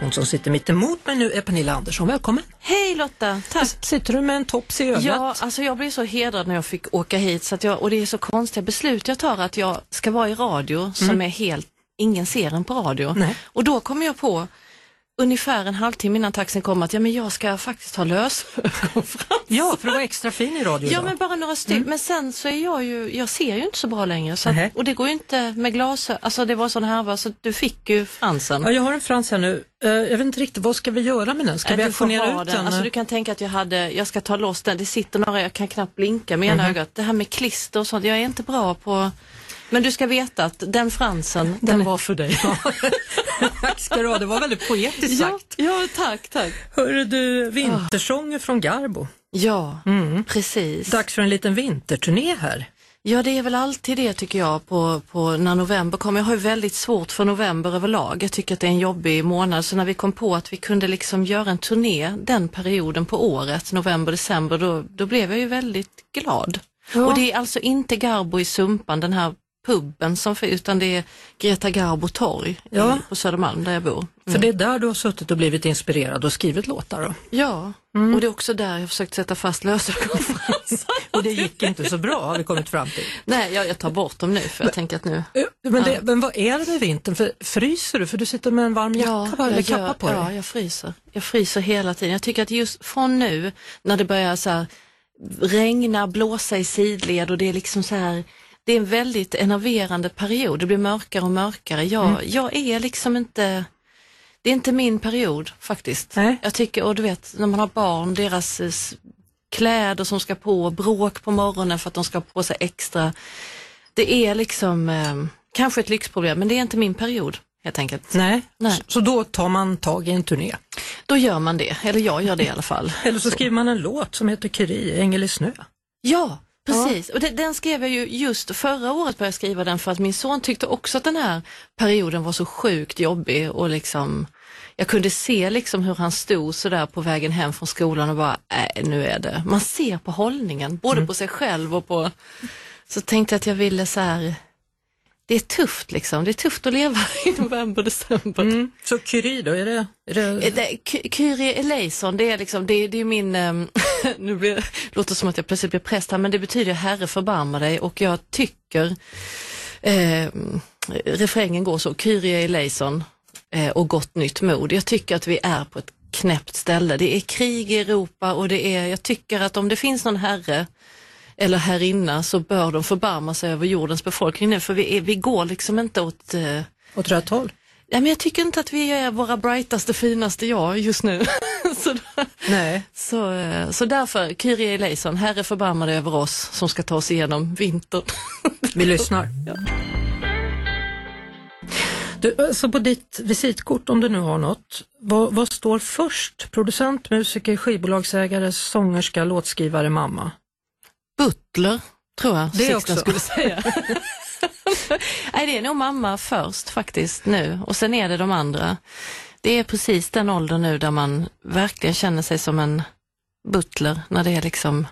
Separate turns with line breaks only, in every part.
Hon som sitter mitt emot mig nu är Pernilla Andersson, välkommen!
Hej Lotta, tack!
Sitter du med en tops i ögat?
Ja, alltså jag blev så hedrad när jag fick åka hit så att jag, och det är så konstiga beslut jag tar att jag ska vara i radio som är helt, ingen ser en på radio.
Nej.
Och då kommer jag på ungefär en halvtimme innan taxin kom att ja, men jag ska faktiskt ha löskonferens.
Ja, för att vara extra fin i radio
Ja
idag.
men bara några stycken, men sen så är jag ju, jag ser ju inte så bra längre så att,
Nähä.
och det går ju inte med glas, alltså det var sån härva så du fick ju fransen.
Ja, jag har en frans här nu. Eh, jag vet inte riktigt, vad ska vi göra med den? Ska vi
du får
auktionera
ha
ut den?
Alltså, du kan tänka att jag hade, jag ska ta loss den, det sitter några, jag kan knappt blinka med ena ögat. Det här med klister och sånt, jag är inte bra på, men du ska veta att den fransen,
Den var för dig. Tack ska du ha, det var väldigt poetiskt
Ja,
sagt.
ja, tack, tack.
Hörru du, vintersånger från Garbo.
Ja, precis.
Dags för en liten vinterturné här.
Ja, det är väl alltid det tycker jag på, på när november kommer. Jag har ju väldigt svårt för november överlag. Jag tycker att det är en jobbig månad. Så när vi kom på att vi kunde liksom göra en turné den perioden på året, november, december, då, då blev jag ju väldigt glad. Och det är alltså inte Garbo i Sumpan, den här puben som finns, utan det är Greta Garbo torg
Ja.
på Södermalm där jag bor.
För det är där du har suttit och blivit inspirerad och skrivit låtar då.
Ja, och det är också där jag försökt sätta fast lösenkonferenser.
Och det gick inte så bra har vi kommit fram till.
Nej, jag, jag tar bort dem nu för jag tänker att nu
Men, det, men vad är det med vintern? För, fryser du? För du sitter med en varm jacka va? eller kappa på dig.
Ja, jag fryser. Jag fryser hela tiden. Jag tycker att just från nu när det börjar så här, regna, blåsa i sidled och det är liksom så här det är en väldigt enerverande period. Det blir mörkare och mörkare. Jag,
Mm.
jag är liksom inte, det är inte min period faktiskt.
Nej.
Jag tycker, och du vet, när man har barn, deras eh, kläder som ska på, bråk på morgonen för att de ska ha på sig extra. Det är liksom eh, kanske ett lyxproblem, men det är inte min period helt enkelt.
Nej.
Nej.
Så, så då tar man tag i en turné.
Då gör man det, eller jag gör det i alla fall.
Eller så skriver man en låt som heter Curie, Ängel i snö.
Ja, precis. Och det, den skrev jag ju just förra året började jag skriva den för att min son tyckte också att den här perioden var så sjukt jobbig och liksom jag kunde se liksom hur han stod sådär på vägen hem från skolan och bara, nej nu är det. Man ser på hållningen, både på sig själv och på, så tänkte jag att jag ville så här. Det är tufft liksom, det är tufft att leva i november, december.
Mm. Så Curie då, är det... Är det...
Eh, det- Kyrie eleison, det är liksom, det, är- det är min, ehm, nu blir, det låter som att jag plötsligt blir präst här, men det betyder Herre förbarma dig och jag tycker, eh, refrängen går så, Kyrie eleison eh, och gott nytt mod. Jag tycker att vi är på ett knäppt ställe. Det är krig i Europa och det är, jag tycker att om det finns någon herre eller herrinna så bör de förbarma sig över jordens befolkning nu, för vi, är, vi går liksom inte åt eh,
Åt rätt håll?
Ja, men jag tycker inte att vi är våra brightaste, finaste jag just nu. så,
Nej.
så, eh, så därför, Kyrie eleison, Herre förbarma dig över oss som ska ta oss igenom vintern.
Vi lyssnar. Du, alltså på ditt visitkort, om du nu har något, vad, vad står först? Producent, musiker, skivbolagsägare, sångerska, låtskrivare, mamma?
Butler, tror jag
Det
Sixten
också.
skulle säga. Nej, det är nog mamma först faktiskt nu och sen är det de andra. Det är precis den åldern nu där man verkligen känner sig som en butler när det är liksom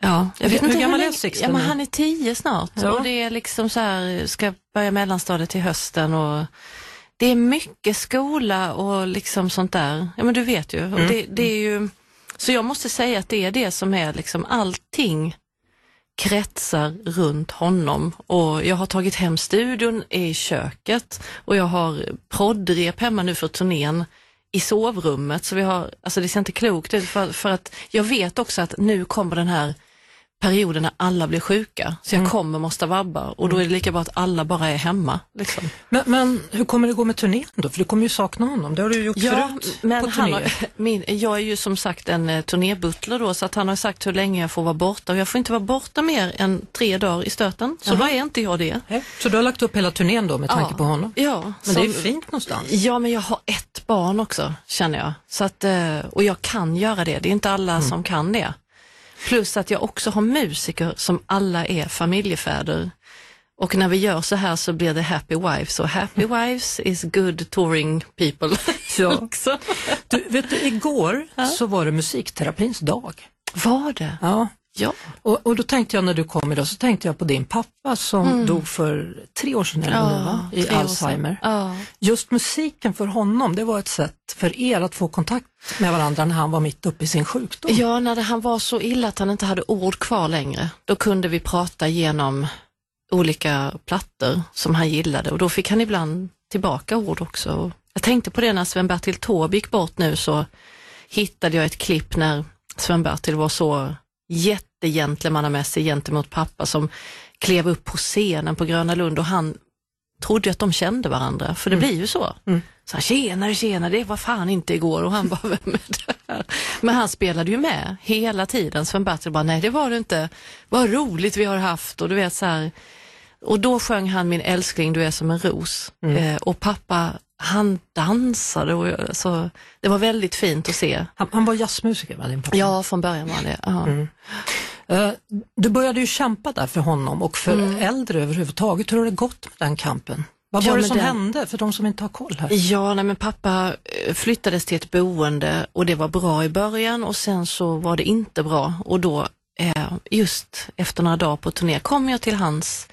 Ja, jag
Hur-
vet inte
hur gammal är Sixten
Ja, men han är tio snart
Ja.
och det är liksom så här, ska börja mellanstadiet till hösten och det är mycket skola och liksom sånt där. Ja men du vet ju.
Mm.
Och det, det är ju så jag måste säga att det är det som är liksom allting kretsar runt honom. Och jag har tagit hem studion i köket och jag har poddrep hemma nu för turnén i sovrummet. Så vi har, alltså det ser inte klokt ut för, för att jag vet också att nu kommer den här perioder när alla blir sjuka, så jag
Mm.
kommer måste vabba och då är det lika bra att alla bara är hemma. Liksom.
Men, men hur kommer det gå med turnén då? För du kommer ju sakna honom, det har du ju gjort förut
men
på
han har, min, jag är ju som sagt en eh, turnébutler då, så att han har sagt hur länge jag får vara borta och jag får inte vara borta mer än tre dagar i stöten, så
Jaha.
då är inte jag det.
Så du har lagt upp hela turnén då med tanke
Ja.
på honom?
Ja,
Men det är ju fint någonstans.
Ja, men jag har ett barn också, känner jag. Så att, eh, och jag kan göra det, det är inte alla som kan det. Plus att jag också har musiker som alla är familjefäder. Och när vi gör så här så blir det happy wives och happy wives is good touring people.
Ja. Du, vet du, igår så var det musikterapins dag.
Var det?
Ja.
Ja.
Och, och då tänkte jag när du kom idag så tänkte jag på din pappa som dog för tre år sedan eller det nu, i
Mm.
Alzheimer.
Ja.
Just musiken för honom, det var ett sätt för er att få kontakt med varandra när han var mitt uppe i sin sjukdom.
Ja, när det, han var så illa att han inte hade ord kvar längre, då kunde vi prata genom olika plattor som han gillade och då fick han ibland tillbaka ord också. Jag tänkte på det när Sven-Bertil Taube gick bort nu så hittade jag ett klipp när Sven-Bertil var så jättegentlemannamässig gentemot pappa som klev upp på scenen på Gröna Lund och han trodde att de kände varandra, för det blir ju så. Så han, tjenare, tjenare, det var fan inte igår och han bara, vem är det här? Men han spelade ju med hela tiden. Sven-Bertil bara, nej det var det inte. Vad roligt vi har haft och du vet så här. Och då sjöng han Min älskling, du är som en ros. Eh, och pappa, han dansade och jag- så det var väldigt fint att se.
Han, han var jazzmusiker, va, din pappa?
Ja, från början var det. Ja.
Eh, Du började ju kämpa där för honom och för äldre överhuvudtaget. Hur har det gått med den kampen? Vad
Ja,
var det
men
som
den-
hände för de som inte har koll här?
Ja, nej, men pappa eh, flyttades till ett boende och det var bra i början och sen så var det inte bra och då eh, just efter några dagar på turné kom jag till hans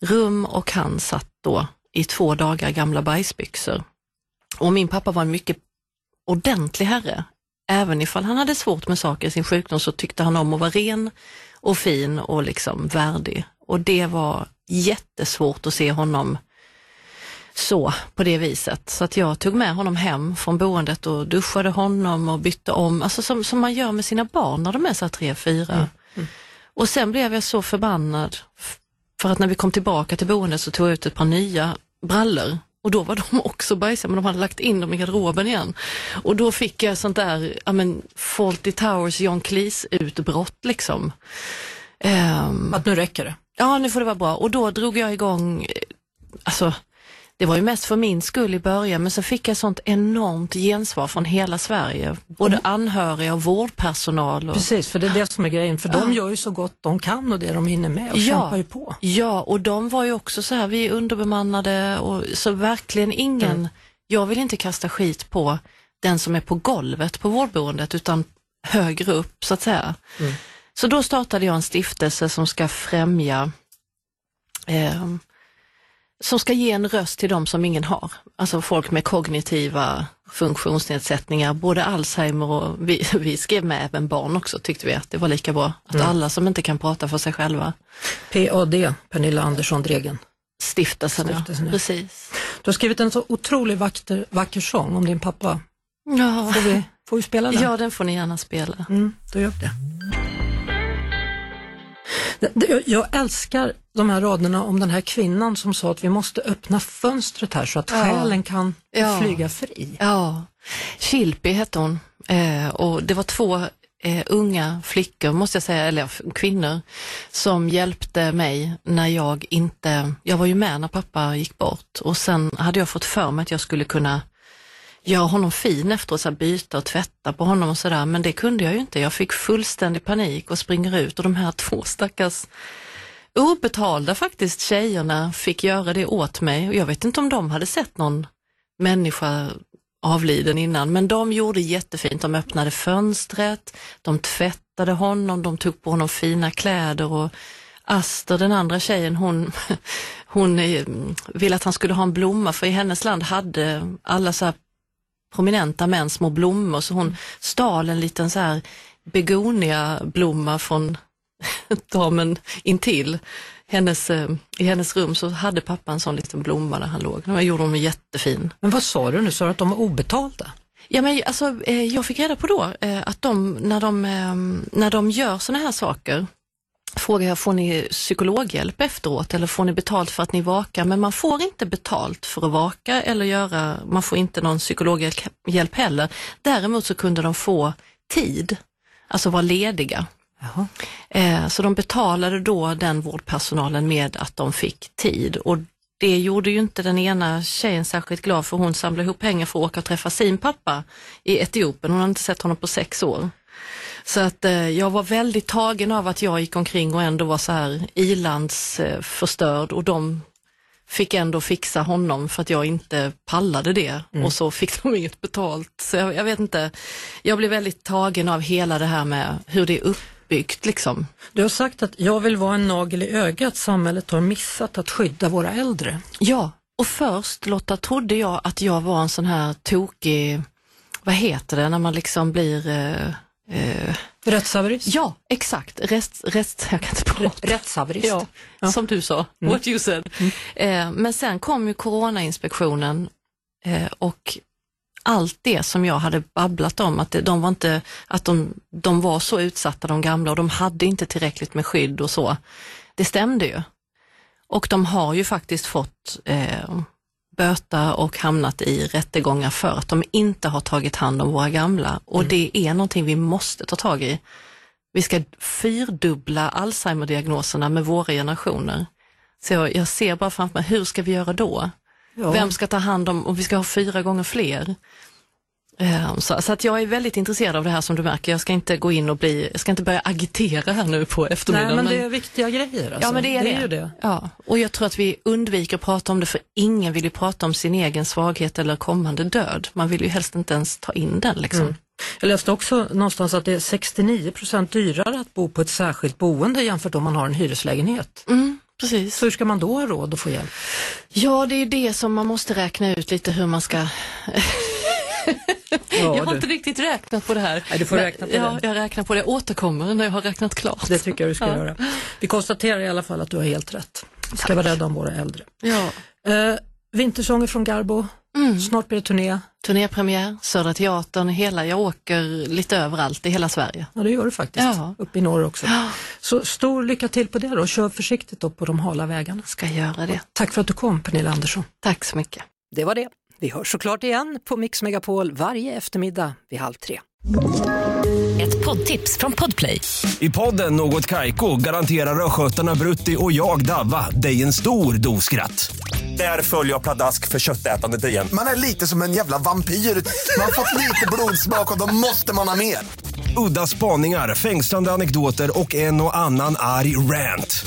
rum och han satt då i två dagar gamla bajsbyxor. Och min pappa var en mycket ordentlig herre. Även ifall han hade svårt med saker i sin sjukdom så tyckte han om att vara ren och fin och liksom värdig. Och det var jättesvårt att se honom så på det viset. Så att jag tog med honom hem från boendet och duschade honom och bytte om, alltså som, som man gör med sina barn när de är så här tre, fyra. Och sen blev jag så förbannad för att när vi kom tillbaka till boendet så tog jag ut ett par nya brallor och då var de också bajsiga men de hade lagt in dem i garderoben igen. Och då fick jag sånt där, ja men Fawlty Towers, John Cleese utbrott liksom. Ehm,
Att nu räcker det.
ja nu får det vara bra. Och då drog jag igång, eh, alltså det var ju mest för min skull i början men så fick jag sånt enormt gensvar från hela Sverige. Både anhöriga och vårdpersonal. Och,
Precis, för det är det som är grejen. För de gör ju så gott de kan och det de hinner med och
Ja.
kämpar ju på.
Ja, och de var ju också så här, vi är underbemannade och så verkligen ingen,
Mm.
jag vill inte kasta skit på den som är på golvet på vårdboendet utan högre upp så att säga.
Mm.
Så då startade jag en stiftelse som ska främja, eh, som ska ge en röst till de som ingen har. Alltså folk med kognitiva funktionsnedsättningar, både Alzheimer och vi, vi skrev med även barn också tyckte vi att det var lika bra. Att
Mm.
alla som inte kan prata för sig själva
PAD, Pernilla Andersson Dregen.
Stiftelsen,
Stiftelsen,
ja. Precis.
Du har skrivit en så otroligt vacker, vacker sång om din pappa.
Ja.
Får vi, får vi spela den?
ja, den får ni gärna spela.
Mm, då gör vi det. Jag älskar de här raderna om den här kvinnan som sa att vi måste öppna fönstret här så att
Ja.
själen kan
Ja.
flyga fri.
Ja, Chilpi hette hon eh, och det var två eh, unga flickor, måste jag säga, eller kvinnor, som hjälpte mig när jag inte, jag var ju med när pappa gick bort och sen hade jag fått för mig att jag skulle kunna göra honom fin efteråt, så här, byta och tvätta på honom och sådär, men det kunde jag ju inte. Jag fick fullständig panik och springer ut. Och de här två stackars obetalda faktiskt tjejerna fick göra det åt mig. Och jag vet inte om de hade sett någon människa avliden innan, men de gjorde jättefint. De öppnade fönstret, de tvättade honom, de tog på honom fina kläder. Och Aster, den andra tjejen, hon, hon ville att han skulle ha en blomma. För i hennes land hade alla så här prominenta män små blommor så hon stal en liten så här begoniablomma från damen intill. Hennes, eh, I hennes rum så hade pappa en sån liten blomma där han låg. Den gjorde hon jättefin.
Men vad sa du nu? Sa du att de var obetalda?
Ja, men alltså, eh, jag fick reda på då eh, att de när, de, när de gör såna här saker frågade jag, får ni psykologhjälp efteråt eller får ni betalt för att ni vakar? Men man får inte betalt för att vaka eller göra, man får inte någon psykologhjälp heller. Däremot så kunde de få tid, alltså vara lediga. Eh, så de betalade då den vårdpersonalen med att de fick tid och det gjorde ju inte den ena tjejen särskilt glad för hon samlade ihop pengar för att åka och träffa sin pappa i Etiopien. Hon hade inte sett honom på sex år. Så att eh, jag var väldigt tagen av att jag gick omkring och ändå var så här ilandsförstörd och de fick ändå fixa honom för att jag inte pallade det och så fick de inget betalt. Så jag, jag vet inte, jag blev väldigt tagen av hela det här med hur det är uppbyggt liksom.
Du har sagt att jag vill vara en nagel i ögat, samhället har missat att skydda våra äldre.
Ja, och först Lotta trodde jag att jag var en sån här tokig, vad heter det när man liksom blir eh, eh,
Rättshaverist?
Ja, exakt. Rest, rest, jag kan inte prata.
Rättshaverist.
Ja,
Ja.
som du sa, what you said. Eh, men sen kom ju Coronainspektionen eh, och allt det som jag hade babblat om, att de var inte, att de, de var så utsatta de gamla och de hade inte tillräckligt med skydd och så. Det stämde ju. Och de har ju faktiskt fått eh, böta och hamnat i rättegångar för att de inte har tagit hand om våra gamla och det är någonting vi måste ta tag i. Vi ska fyrdubbla Alzheimer-diagnoserna med våra generationer. Så jag, jag ser bara framför mig, hur ska vi göra då?
Ja.
Vem ska ta hand om, om vi ska ha fyra gånger fler? Eh, Så, så att jag är väldigt intresserad av det här som du märker. Jag ska inte gå in och bli, jag ska inte börja agitera här nu på eftermiddagen.
Nej, men det är viktiga grejer. Alltså.
Ja, men det är det.
ju det.
Ja, och jag tror att vi undviker att prata om det för ingen vill ju prata om sin egen svaghet eller kommande död. Man vill ju helst inte ens ta in den liksom.
Mm. Jag läste också någonstans att det är 69 procent dyrare att bo på ett särskilt boende jämfört om man har en hyreslägenhet.
Mm, precis.
Så hur ska man då ha råd att få hjälp?
Ja, det är det som man måste räkna ut lite hur man ska... jag har
du.
inte riktigt räknat på det här.
Nej, du får räkna på
ja,
det.
Jag räknar på det, jag återkommer när jag har räknat klart.
Det tycker jag du ska
Ja.
göra. Vi konstaterar i alla fall att du har helt rätt. Vi ska vara rädda om våra äldre.
Ja.
Eh, vintersånger från Garbo.
Mm.
Snart blir det turné.
Turnépremiär, Södra Teatern, hela, jag åker lite överallt i hela Sverige.
Ja, det gör du faktiskt.
Ja.
Uppe i norr också. Så stor lycka till på det då. Kör försiktigt då på de hala vägarna.
Ska göra det.
Tack för att du kom Pernilla Andersson.
Tack så mycket.
Det var det. Vi hörs såklart igen på Mix Megapol varje eftermiddag vid halv tre.
Ett poddtips från Podplay.
I podden Något Kaiko garanterar östgötarna Brutti och jag, Davva, dig en stor dos skratt. Där följer jag pladask för köttätandet igen.
Man är lite som en jävla vampyr. Man har fått lite blodsmak och då måste man ha mer.
Udda spaningar, fängslande anekdoter och en och annan arg rant.